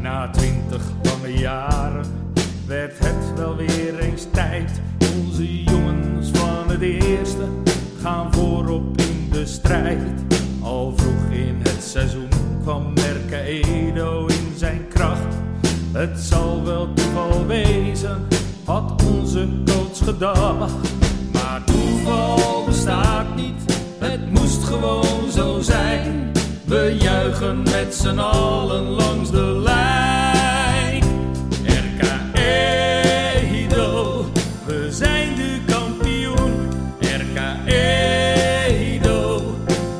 Na twintig lange jaren werd het wel weer eens tijd. Onze jongens van het eerste gaan voorop in de strijd. Al vroeg in het seizoen kwam Merke Edo in zijn kracht. Het zal wel toeval wezen, had onze coach gedacht. Maar toeval bestaat niet, het moest gewoon. We juichen met z'n allen langs de lijn. RK Edo, we zijn de kampioen. RK Edo,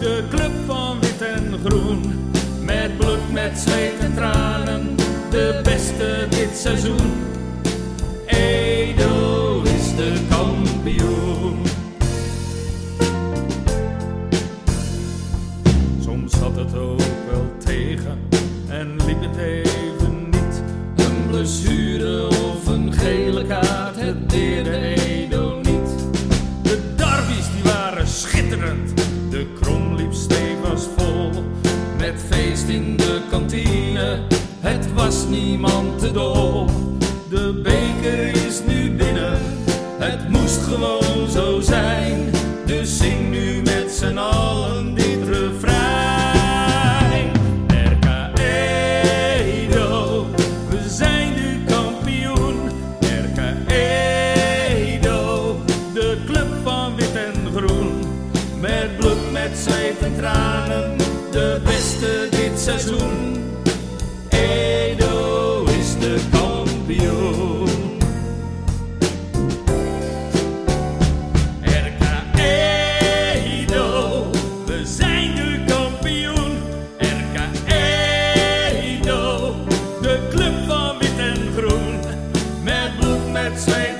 de club van wit en groen. Met bloed, met zweet en tranen, de beste dit seizoen. Blessure of een gele kaart, het deerde Edo niet. De derbies die waren schitterend, de krom liep stevig vol. Met feest in de kantine, het was niemand te dol. De beker is nu binnen, het moest gewoon zo zijn. Dus zing zweep en tranen, de beste dit seizoen. Edo is de kampioen. RK Edo, we zijn de kampioen. RK Edo, de club van wit en groen. Met bloed, met zweet.